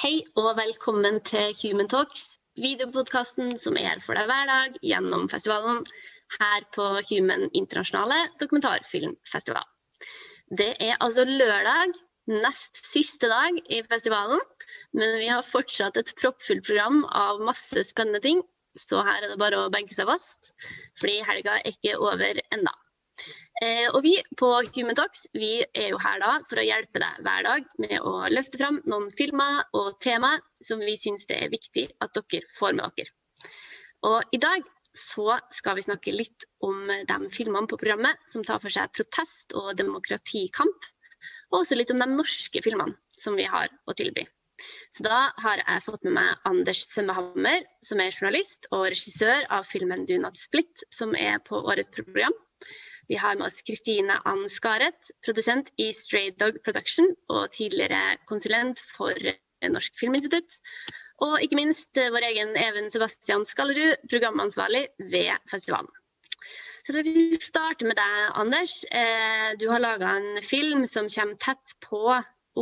Hei og velkommen til Human Talks, videopodkasten som er her for deg hver dag gjennom festivalen her på Human internasjonale dokumentarfilmfestival. Det er altså lørdag, nest siste dag i festivalen, men vi har fortsatt et proppfullt program av masse spennende ting, så her er det bare å benke seg fast, fordi helga er ikke over ennå. Eh, og vi på Human Talks vi er jo her da for å hjelpe deg hver dag med å løfte fram noen filmer og temaer som vi syns det er viktig at dere får med dere. Og i dag så skal vi snakke litt om de filmene på programmet som tar for seg protest og demokratikamp, og også litt om de norske filmene som vi har å tilby. Så da har jeg fått med meg Anders Sømmehammer, som er journalist og regissør av filmen 'Do Not Split', som er på årets program. Vi har med oss Kristine Ann Skaret, produsent i Stray Dog Production og tidligere konsulent for Norsk Filminstitutt. Og ikke minst vår egen Even Sebastian Skallerud, programansvarlig ved festivalen. Så jeg vil starte med deg, Anders. Eh, du har laga en film som kommer tett på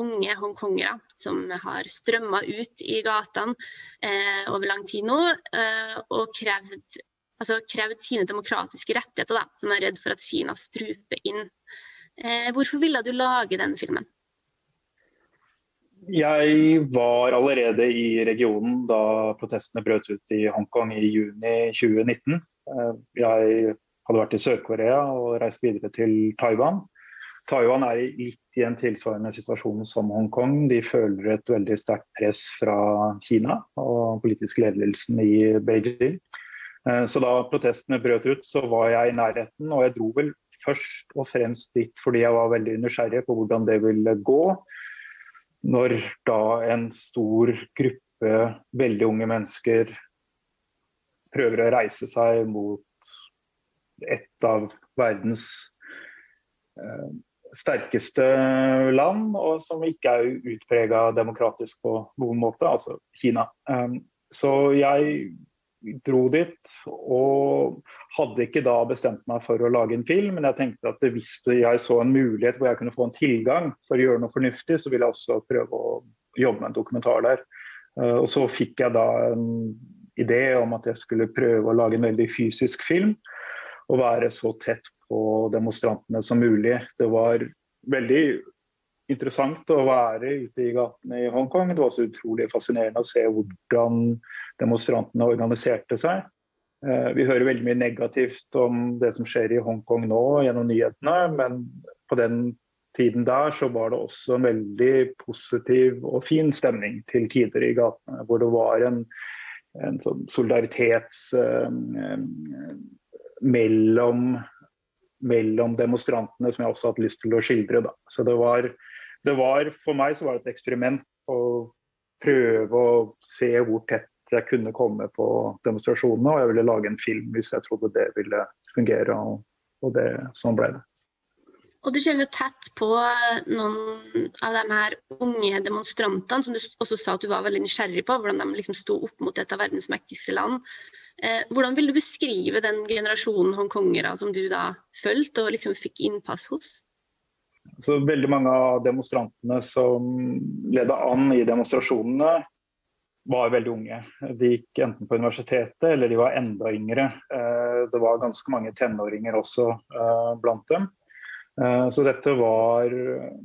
unge hongkongere som har strømma ut i gatene eh, over lang tid nå eh, og krevd altså krevd sine demokratiske rettigheter, da, som er redd for at Kina struper inn. Eh, hvorfor ville du lage denne filmen? Jeg var allerede i regionen da protestene brøt ut i Hongkong i juni 2019. Eh, jeg hadde vært i Sør-Korea og reist videre til Taiwan. Taiwan er litt i en tilsvarende situasjon som Hongkong. De føler et veldig sterkt press fra Kina og politisk ledelsen i Beijing. Eh, så da protestene brøt ut, så var jeg i nærheten. Og jeg dro vel først og fremst dit fordi jeg var veldig nysgjerrig på hvordan det ville gå. Når da en stor gruppe veldig unge mennesker prøver å reise seg mot et av verdens eh, sterkeste land, og som ikke er utprega demokratisk på noen måte, altså Kina. Um, så jeg dro dit og hadde ikke da bestemt meg for å lage en film, men jeg tenkte at hvis jeg så en mulighet hvor jeg kunne få en tilgang for å gjøre noe fornuftig, så ville jeg også prøve å jobbe med en dokumentar der. Eh, og så fikk jeg da en idé om at jeg skulle prøve å lage en veldig fysisk film og være så tett på demonstrantene som mulig. Det var veldig interessant å være ute i gatene i Hongkong. Det var også utrolig fascinerende å se hvordan demonstrantene organiserte seg. Eh, vi hører veldig mye negativt om det som skjer i Hongkong nå gjennom nyhetene, men på den tiden der så var det også en veldig positiv og fin stemning til tider i gatene. Hvor det var en, en sånn solidaritets eh, mellom, mellom demonstrantene som jeg også hadde lyst til å skildre. Da. Så det var det var, for meg så var det et eksperiment å prøve å se hvor tett jeg kunne komme på demonstrasjonene. Og jeg ville lage en film hvis jeg trodde det ville fungere. Og, og det, sånn ble det. Og du kommer jo tett på noen av de her unge demonstrantene, som du også sa at du var veldig nysgjerrig på, hvordan de liksom sto opp mot et av verdens mektigste land. Eh, hvordan vil du beskrive den generasjonen hongkongere som du da fulgte og liksom fikk innpass hos? Så veldig mange av demonstrantene som leda an i demonstrasjonene, var veldig unge. De gikk enten på universitetet eller de var enda yngre. Eh, det var ganske mange tenåringer også eh, blant dem. Eh, så dette var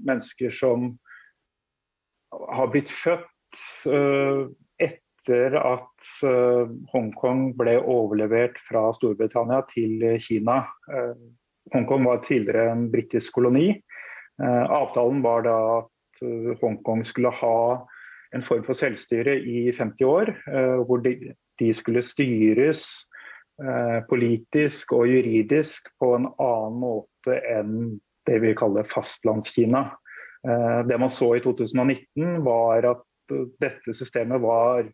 mennesker som har blitt født etter at Hongkong ble overlevert fra Storbritannia til Kina. Hongkong var tidligere en britisk koloni. Avtalen var da at Hongkong skulle ha en form for selvstyre i 50 år, eh, hvor de, de skulle styres politisk og juridisk på en annen måte enn det vi kaller fastlandskina. Det man så i 2019 var at dette systemet var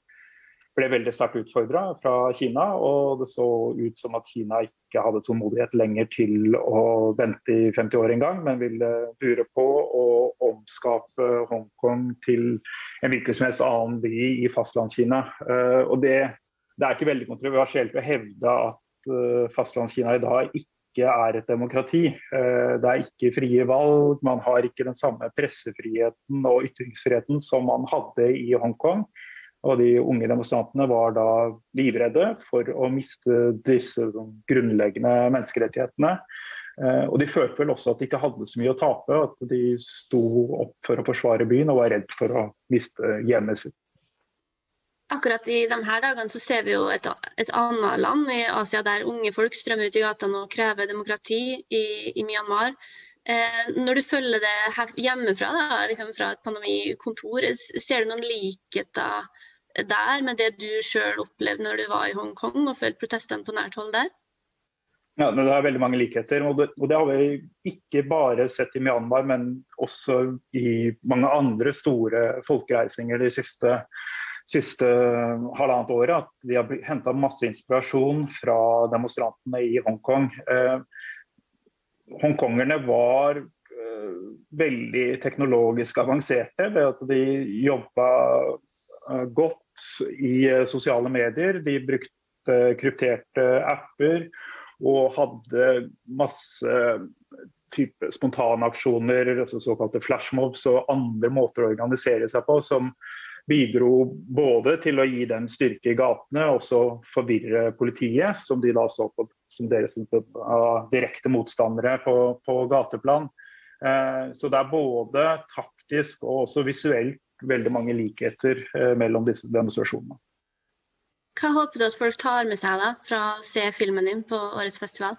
ble veldig sterkt utfordra fra Kina. Og det så ut som at Kina ikke hadde tålmodighet lenger til å vente i 50 år engang, men ville dure på å omskape Hongkong til en hvilken som helst annen by i fastlandskina. Uh, og det, det, er ikke veldig kontroversielt å hevde at uh, fastlandskina i dag ikke er et demokrati. Eh, det er ikke frie valg, man har ikke den samme pressefriheten og ytringsfriheten som man hadde i Hongkong. Og de unge demonstrantene var da livredde for å miste disse grunnleggende menneskerettighetene. Eh, og de følte vel også at de ikke hadde så mye å tape, at de sto opp for å forsvare byen og var redd for å miste hjemmet sitt. Akkurat i de her dagene så ser vi jo et, et annet land i Asia der unge folk strømmer ut i gatene og krever demokrati i, i Myanmar. Eh, når du følger det hjemmefra, da, liksom fra et pandemikontor, ser du noen likheter der med det du sjøl opplevde når du var i Hongkong og følte protestene på nært hold der? Ja, Det er veldig mange likheter. og det, og det, har vi ikke bare sett i Myanmar, men også i mange andre store folkereisinger de siste siste halvannet året at de har henta masse inspirasjon fra demonstrantene i Hongkong. Eh, Hongkongerne var eh, veldig teknologisk avanserte ved at de jobba eh, godt i eh, sosiale medier. De brukte krypterte apper og hadde masse type spontanaksjoner, altså såkalte flashmobs og andre måter å organisere seg på som bidro både til å gi dem styrke i gatene og også forvirre politiet, som de da så på som deres uh, direkte motstandere på, på gateplan. Så det er både taktisk og også visuelt veldig mange likheter uh, mellom disse demonstrasjonene. Hva håper du at folk tar med seg da, fra å se filmen din på årets festival?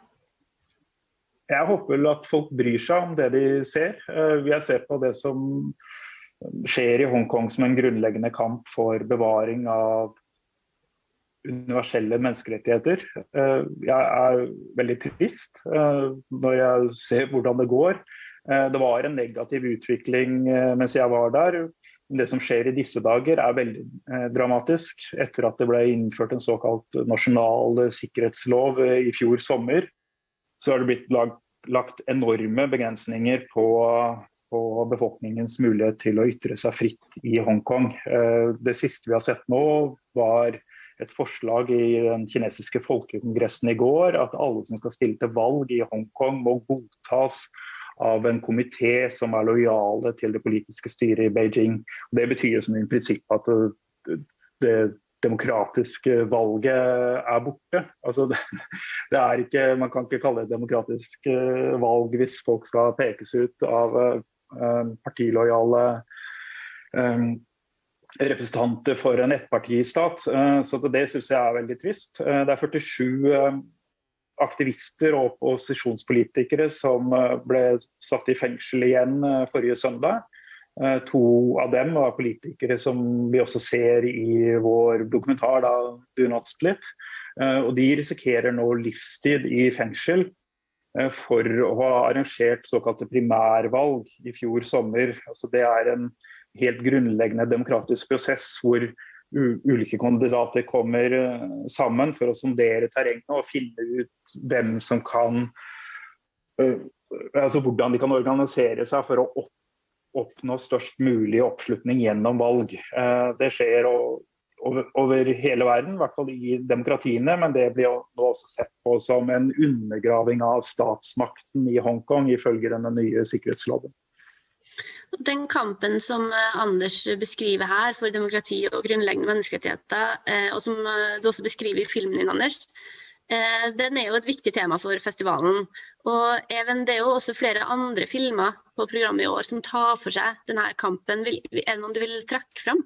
Jeg håper at folk bryr seg om det de ser. Jeg ser på det som skjer i Hongkong som en grunnleggende kamp for bevaring av universelle menneskerettigheter. Eh, jeg er veldig trist eh, når jeg ser hvordan det går. Eh, det var en negativ utvikling mens jeg var der. Det som skjer i disse dager er veldig dramatisk. Etter at det ble innført en såkalt nasjonal sikkerhetslov i fjor sommer, så har det blitt lagt, enorme begrensninger på på befolkningens mulighet til å ytre seg fritt i Hongkong. Eh, det siste vi har sett nå, var et forslag i den kinesiske folkekongressen i går at alle som skal stille til valg i Hongkong, må godtas av en komité som er lojale til det politiske styret i Beijing. Det betyr som i prinsipp at det, demokratiske valget er borte. Altså det, det, er ikke, man kan ikke kalle det et demokratisk eh, valg hvis folk skal pekes ut av eh, partilojale um, representanter for en ettpartistat. Så det syns jeg er veldig trist. Det er 47 aktivister og opposisjonspolitikere som ble satt i fengsel igjen forrige søndag. To av dem var politikere som vi også ser i vår dokumentar da, 'Do Not Split'. Og de risikerer nå livstid i fengsel Eh, for å ha arrangert såkalte primærvalg i fjor sommer. Altså det er en helt grunnleggende demokratisk prosess hvor ulike kandidater kommer eh, sammen for å sondere terrenget og finne ut hvem som kan eh, altså hvordan de kan organisere seg for å oppnå størst mulig oppslutning gjennom valg. Det skjer over, hele verden, i hvert fall i demokratiene. Men det blir nå også sett på som en undergraving av statsmakten i Hongkong, ifølge denne nye sikkerhetsloven. Den kampen som eh, Anders beskriver her for demokrati og grunnleggende menneskerettigheter, eh, og som eh, du også beskriver i filmen din, Anders, den er jo et viktig tema for festivalen. Og Even, det er jo også flere andre filmer på programmet i år som tar for seg denne kampen. Er det noen du vil trekke fram?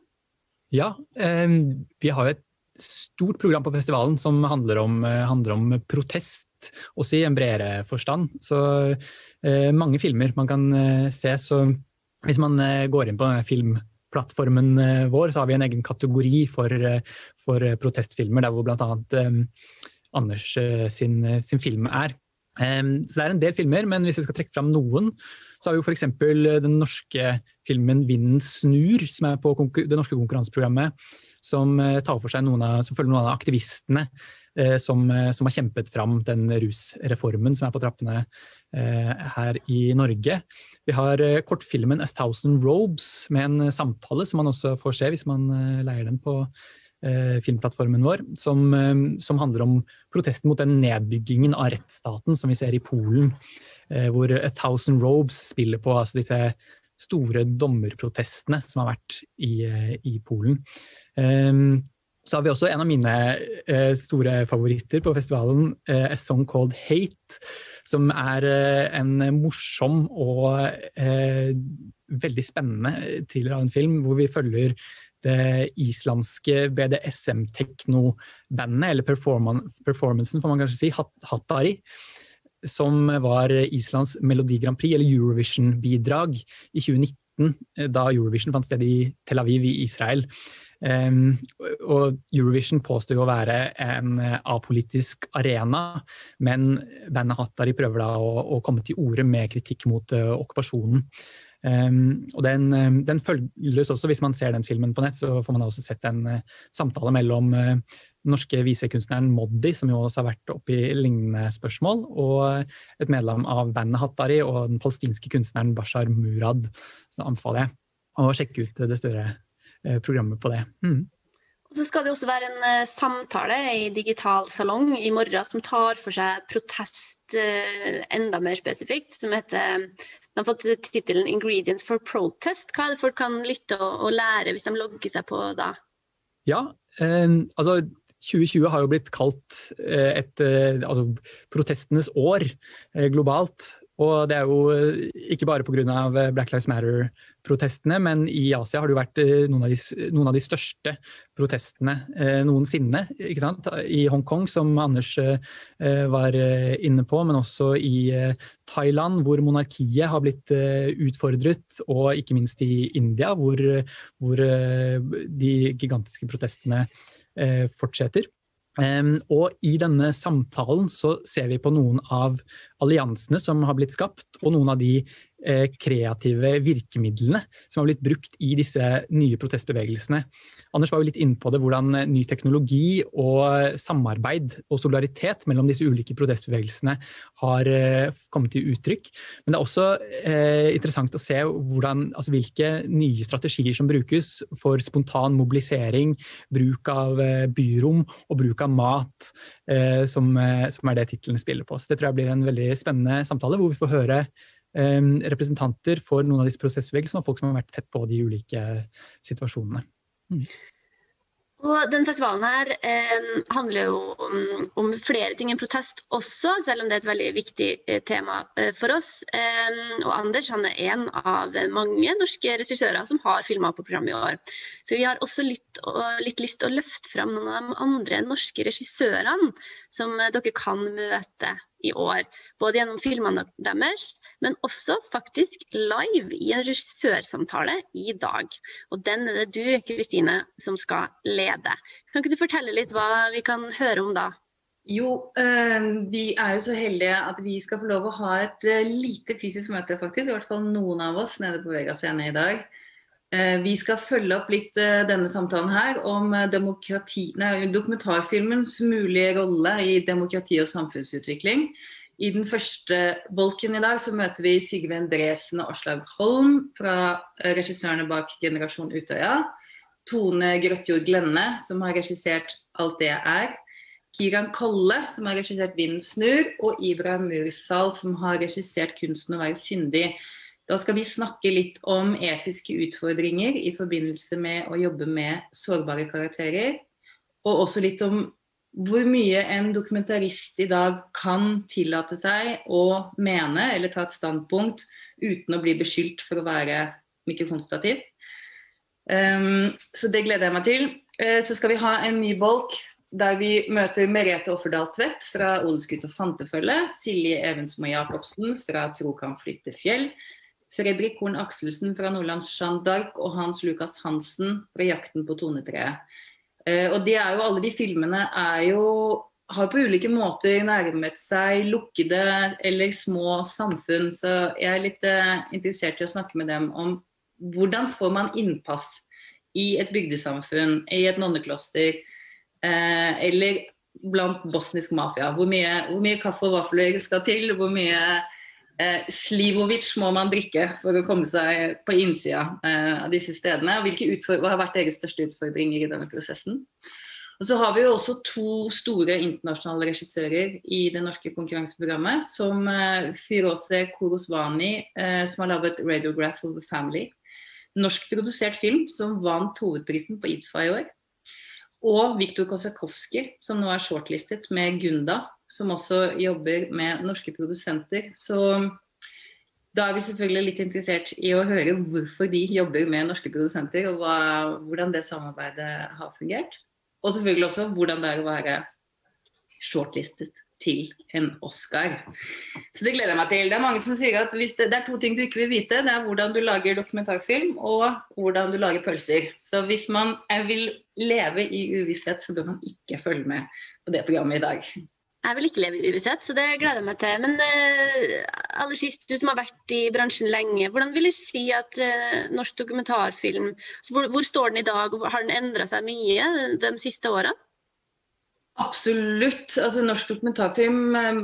Ja, vi har et stort program på festivalen som handler om, handler om protest, også i en bredere forstand. Så mange filmer man kan se. Så hvis man går inn på filmplattformen vår, så har vi en egen kategori for, for protestfilmer, der hvor bl.a. Anders sin, sin film er. Så det er en del filmer, men hvis jeg skal trekke fram noen, så har vi jo f.eks. den norske filmen 'Vinden snur', som er på det norske konkurranseprogrammet, som eh, tar for seg noen av, som følger noen av aktivistene eh, som, eh, som, har kjempet fram den rusreformen som er på trappene her i Norge. Vi har kortfilmen 'A Thousand Robes' med en samtale som man også får se hvis man leier den på filmplattformen vår, som, som, handler om protesten mot den nedbyggingen av rettsstaten som vi ser i Polen, hvor A Thousand Robes spiller på altså disse store dommerprotestene som har vært i, eh, i Polen. Um, så har vi også en av mine eh, store favoritter på festivalen, eh, A Song Called Hate. Som er eh, en morsom og eh, veldig spennende thriller av en film, hvor vi følger det islandske BDSM-tekno-bandet, eller performancen får man kanskje si, Hattari. Som var Islands Melodi Grand Prix, eller Eurovision-bidrag, i 2019, da Eurovision fant sted i Tel Aviv i Israel. Um, og Eurovision påstår jo å være en eh, apolitisk arena, men bandet Hattari prøver da å, å komme til orde med kritikk mot uh, okkupasjonen. Um, og den, um, den, følges også, Hvis man ser den filmen på nett, så får man også sett en uh, samtale mellom uh, norske visekunstneren Moddi, som jo også har vært oppe i lignende spørsmål, og et medlem av bandet Hattari og den palestinske kunstneren Bashar Murad. Så anbefaler jeg å sjekke ut det større uh, programmet på det. Mm. Så skal det også være en uh, samtale i digital salong i morgen som tar for seg protest uh, enda mer spesifikt. som heter, De har fått tittelen 'Ingredients for Protest'. Hva er det folk kan lytte og, lære hvis de logger seg på da? Ja, eh, altså 2020 har jo blitt kalt et, altså, protestenes år globalt. Og det er jo eh, ikke bare pga. Eh, Black Lives Matter-protestene, men i Asia har det jo vært eh, noen av de, noen av de største protestene eh, noensinne. I Hongkong, som Anders eh, var inne på, men også i Thailand, hvor monarkiet har blitt utfordret, og ikke minst i India, hvor, hvor de gigantiske protestene fortsetter. Um, og i denne samtalen så ser vi på noen av alliansene som har blitt skapt, og noen av de kreative virkemidlene som har blitt brukt i disse nye protestbevegelsene. Anders var jo litt inne på det, hvordan ny teknologi og samarbeid og solidaritet mellom disse ulike protestbevegelsene har eh, kommet til uttrykk. Men det er også eh, interessant å se hvordan, altså hvilke nye strategier som brukes for spontan mobilisering, bruk av eh, byrom og bruk av mat, eh, som, eh, som, er det tittelen spiller på. Så det tror jeg blir en veldig spennende samtale, hvor vi får høre representanter for noen av disse prosessbevegelsene, og folk som har vært tett på de ulike situasjonene. Mm. Og den festivalen her eh, handler jo om, om, flere ting enn protest også, selv om det er et veldig viktig eh, tema eh, for oss. Eh, og Anders han er en av mange norske regissører som har filma på programmet i år. Så vi har også litt, litt lyst til å løfte fram noen av de andre norske regissørene som dere kan møte i år. Både gjennom filmene deres, men også faktisk live i en regissørsamtale i dag. Og den er det du, Kristine, som skal lede. Kan ikke du fortelle litt hva vi kan høre om da? Jo, øh, vi er jo så heldige at vi skal få lov å ha et øh, lite fysisk møte, faktisk. I hvert fall noen av oss nede på Vega scene i dag. Uh, vi skal følge opp litt denne samtalen her om nei, dokumentarfilmens mulige rolle i demokrati og samfunnsutvikling. I den første bolken i dag så møter vi Sigve Endresen og Aslaug Holm fra eh, regissørene bak 'Generasjon Utøya'. Tone Grøtjord Glenne, som har regissert 'Alt det er'. Kiran Kolle, som har regissert 'Vinden snur'. Og Ibrahim Mursal, som har regissert 'Kunsten å være syndig'. Da skal vi snakke litt om etiske utfordringer i forbindelse med å jobbe med sårbare karakterer. Og også litt om hvor mye en dokumentarist i dag kan tillate seg å mene eller ta et standpunkt uten å bli beskyldt for å være mikrofonstativ. Um, så det gleder jeg meg til. Uh, så skal vi ha en ny bolk der vi møter Merete Offerdal Tvedt fra Odelsgutt og fantefølge, Silje Evensmo Jacobsen fra Tro kan flytte fjell, Fredrik Horn Akselsen fra Nordlands Jeanne d'Arc og Hans Lukas Hansen fra Jakten på tonetreet. Eh, og de er jo, alle de filmene er jo har på ulike måter nærmet seg lukkede eller små samfunn. Så jeg er litt uh, interessert i å snakke med dem om hvordan får man innpass i et bygdesamfunn, i et nonnekloster, uh, eller blant bosnisk mafia. Hvor mye, hvor mye, kaffe og vafler skal til, hvor mye eh, Slivovic må man drikke for å komme seg på innsida eh, av disse stedene? og Hvilke hva har vært deres største utfordringer i denne prosessen? Og så har vi jo også to store internasjonale regissører i det norske konkurranseprogrammet, som eh, Firose Koroswani, eh, som har laget 'Radiograph of the Family'. Norskprodusert film som vant hovedprisen på IDFA i år. Og Viktor Kosakowski, som nå er shortlistet med Gunda, som også jobber med norske produsenter. Så da er vi selvfølgelig litt interessert i å høre hvorfor de jobber med norske produsenter, og hva, hvordan det samarbeidet har fungert. Og selvfølgelig også hvordan det er å være shortlistet til en Oscar. Så det gleder jeg meg til. Det er mange som sier at det, det, er to ting du ikke vil vite. Det er hvordan du lager dokumentarfilm og hvordan du lager pølser. Så hvis man vil leve i uvisshet, så bør man ikke følge med på det programmet i dag. Jeg vil ikke leve i uvisshet, så det gleder jeg meg til. Men uh, aller sist, du som har vært i bransjen lenge, hvordan vil du si at uh, norsk dokumentarfilm altså, hvor, hvor, står den i dag, og har den endra seg mye de siste årene? Absolutt. Altså, norsk dokumentarfilm eh,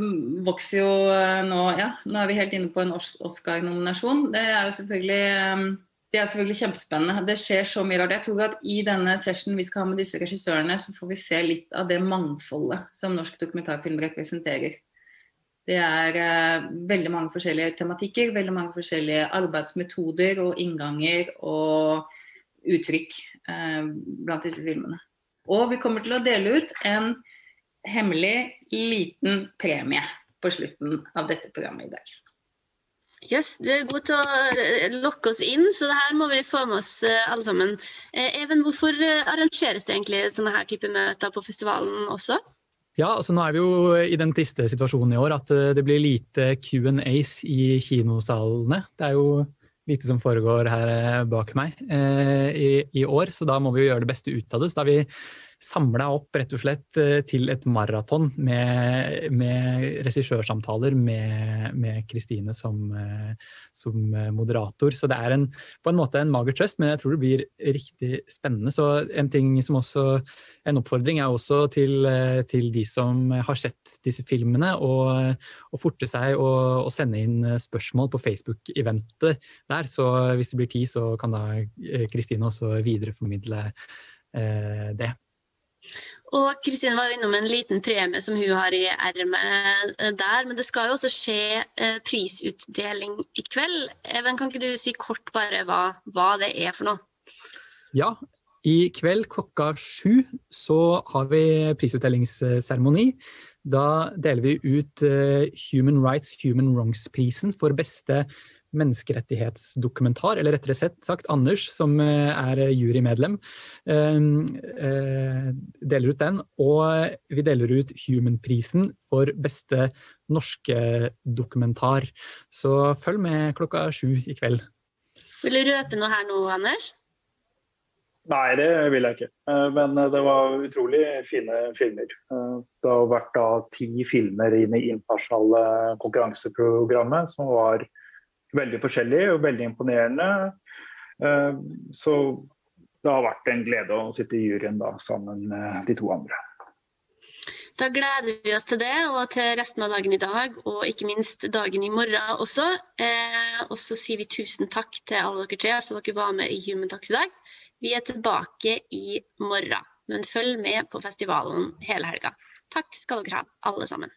vokser jo eh, nå Ja, nå er vi helt inne på en Oscar-nominasjon. Det er jo selvfølgelig um, det er selvfølgelig kjempespennende. Det skjer så mye rart. Jeg tror at I denne sessionen vi skal ha med disse regissørene, så får vi se litt av det mangfoldet som norsk dokumentarfilm representerer. Det er eh, veldig mange forskjellige tematikker, veldig mange forskjellige arbeidsmetoder og innganger og uttrykk eh, blant disse filmene. Og vi kommer til å dele ut en hemmelig liten premie på slutten av dette programmet i dag. Yes, du er god til å eh, lokke oss inn, så det her må vi få med oss eh, alle sammen. Eh, Even, hvorfor arrangeres det egentlig sånne her type møter på festivalen også? Ja, altså Nå er vi jo i den triste situasjonen i år at det blir lite Q&As i kinosalene. Det er jo lite som foregår her bak meg eh, i, i, år, så da må vi jo gjøre det beste ut av det. Så da har vi samla opp rett og slett eh, til et maraton med, med regissørsamtaler med Kristine som, eh, som, moderator. Så det er en, på en måte en mager trøst, men jeg tror det blir riktig spennende. Så en ting som også, en oppfordring er også til, eh, til de som har sett disse filmene, å forte seg å, å sende inn spørsmål på Facebook-eventet der. Så hvis det blir tid, så kan da Kristine også videreformidle det. Og Kristine var jo innom en liten premie som hun har i ermet eh, der. Men det skal jo også skje eh, prisutdeling i kveld. Even, kan ikke du si kort bare hva, hva det er for noe? Ja, i kveld klokka sju så har vi prisutdelingsseremoni. Da deler vi ut eh, Human Rights Human Wrongs-prisen for beste menneskerettighetsdokumentar, eller rettere sagt Anders, som eh, er jurymedlem, ehm, eh, deler ut den. Og vi deler ut Human-prisen for beste norske dokumentar. Så følg med klokka sju i kveld. Vil du røpe noe her nå, Anders? Nei, det vil jeg ikke. Eh, men det var utrolig fine filmer. Det har vært da ti filmer inn i internasjonale konkurranseprogrammet som var veldig forskjellig og veldig imponerende. Eh, så det har vært en glede å sitte i juryen da, sammen med de to andre. Da gleder vi oss til det og til resten av dagen i dag, og ikke minst dagen i morgen også. Eh, og så sier vi tusen takk til alle dere tre for at dere var med i Human Talks i dag. Vi er tilbake i morgen, men følg med på festivalen hele helga. Takk skal dere ha, alle sammen.